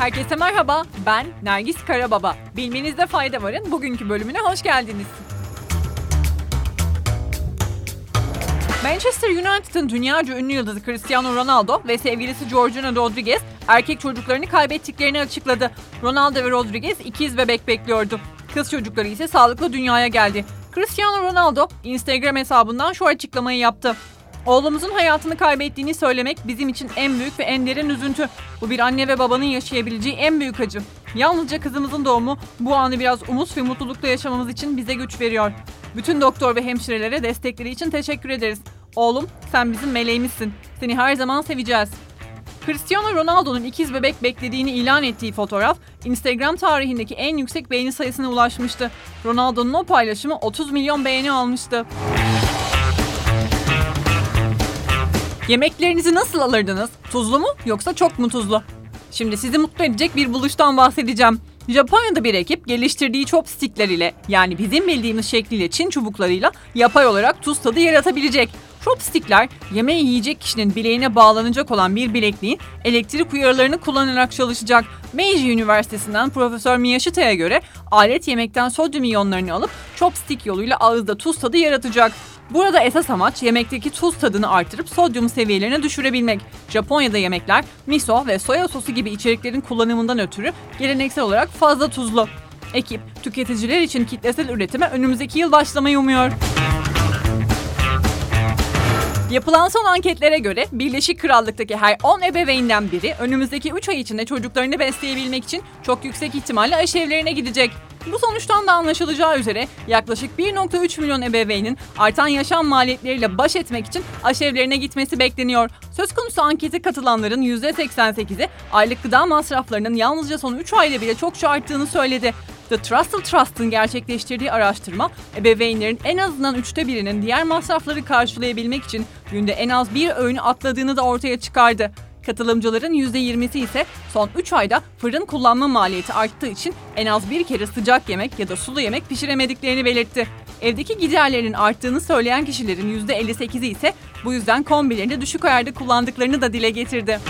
Herkese merhaba, ben Nergis Karababa. Bilmenizde fayda varın bugünkü bölümüne hoş geldiniz. Manchester United'ın dünyaca ünlü yıldızı Cristiano Ronaldo ve sevgilisi Georgina Rodriguez erkek çocuklarını kaybettiklerini açıkladı. Ronaldo ve Rodriguez ikiz bebek bekliyordu. Kız çocukları ise sağlıklı dünyaya geldi. Cristiano Ronaldo Instagram hesabından şu açıklamayı yaptı. Oğlumuzun hayatını kaybettiğini söylemek bizim için en büyük ve en derin üzüntü. Bu bir anne ve babanın yaşayabileceği en büyük acı. Yalnızca kızımızın doğumu bu anı biraz umut ve mutlulukla yaşamamız için bize güç veriyor. Bütün doktor ve hemşirelere destekleri için teşekkür ederiz. Oğlum sen bizim meleğimizsin. Seni her zaman seveceğiz. Cristiano Ronaldo'nun ikiz bebek beklediğini ilan ettiği fotoğraf Instagram tarihindeki en yüksek beğeni sayısına ulaşmıştı. Ronaldo'nun o paylaşımı 30 milyon beğeni almıştı. Yemeklerinizi nasıl alırdınız? Tuzlu mu yoksa çok mu tuzlu? Şimdi sizi mutlu edecek bir buluştan bahsedeceğim. Japonya'da bir ekip geliştirdiği chopstickler ile yani bizim bildiğimiz şekliyle Çin çubuklarıyla yapay olarak tuz tadı yaratabilecek. Chopstickler yemeği yiyecek kişinin bileğine bağlanacak olan bir bilekliğin elektrik uyarılarını kullanarak çalışacak. Meiji Üniversitesi'nden Profesör Miyashita'ya göre alet yemekten sodyum iyonlarını alıp chopstick yoluyla ağızda tuz tadı yaratacak. Burada esas amaç yemekteki tuz tadını artırıp sodyum seviyelerini düşürebilmek. Japonya'da yemekler miso ve soya sosu gibi içeriklerin kullanımından ötürü geleneksel olarak fazla tuzlu. Ekip, tüketiciler için kitlesel üretime önümüzdeki yıl başlamayı umuyor. Yapılan son anketlere göre Birleşik Krallık'taki her 10 ebeveynden biri önümüzdeki 3 ay içinde çocuklarını besleyebilmek için çok yüksek ihtimalle aşevlerine gidecek. Bu sonuçtan da anlaşılacağı üzere yaklaşık 1.3 milyon ebeveynin artan yaşam maliyetleriyle baş etmek için aşevlerine gitmesi bekleniyor. Söz konusu ankete katılanların %88'i aylık gıda masraflarının yalnızca son 3 ayda bile çokça arttığını söyledi. The Trussell Trust'ın gerçekleştirdiği araştırma, ebeveynlerin en azından üçte birinin diğer masrafları karşılayabilmek için günde en az bir öğünü atladığını da ortaya çıkardı. Katılımcıların %20'si ise son 3 ayda fırın kullanma maliyeti arttığı için en az bir kere sıcak yemek ya da sulu yemek pişiremediklerini belirtti. Evdeki giderlerin arttığını söyleyen kişilerin %58'i ise bu yüzden kombilerini düşük ayarda kullandıklarını da dile getirdi.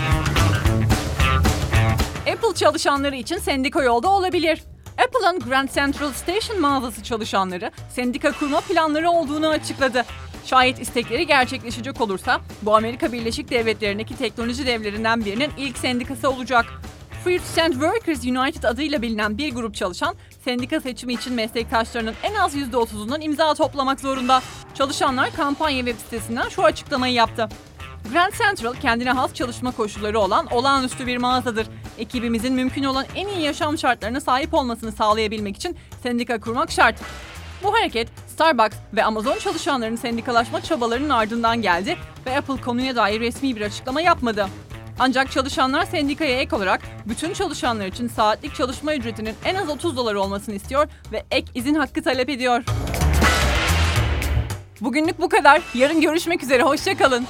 Apple çalışanları için sendika yolda olabilir. Apple'ın Grand Central Station mağazası çalışanları sendika kurma planları olduğunu açıkladı. Şayet istekleri gerçekleşecek olursa bu Amerika Birleşik Devletleri'ndeki teknoloji devlerinden birinin ilk sendikası olacak. Fruits and Workers United adıyla bilinen bir grup çalışan sendika seçimi için meslektaşlarının en az %30'undan imza toplamak zorunda. Çalışanlar kampanya web sitesinden şu açıklamayı yaptı. Grand Central kendine has çalışma koşulları olan olağanüstü bir mağazadır. Ekibimizin mümkün olan en iyi yaşam şartlarına sahip olmasını sağlayabilmek için sendika kurmak şart. Bu hareket Starbucks ve Amazon çalışanlarının sendikalaşma çabalarının ardından geldi ve Apple konuya dair resmi bir açıklama yapmadı. Ancak çalışanlar sendikaya ek olarak bütün çalışanlar için saatlik çalışma ücretinin en az 30 dolar olmasını istiyor ve ek izin hakkı talep ediyor. Bugünlük bu kadar. Yarın görüşmek üzere. Hoşçakalın.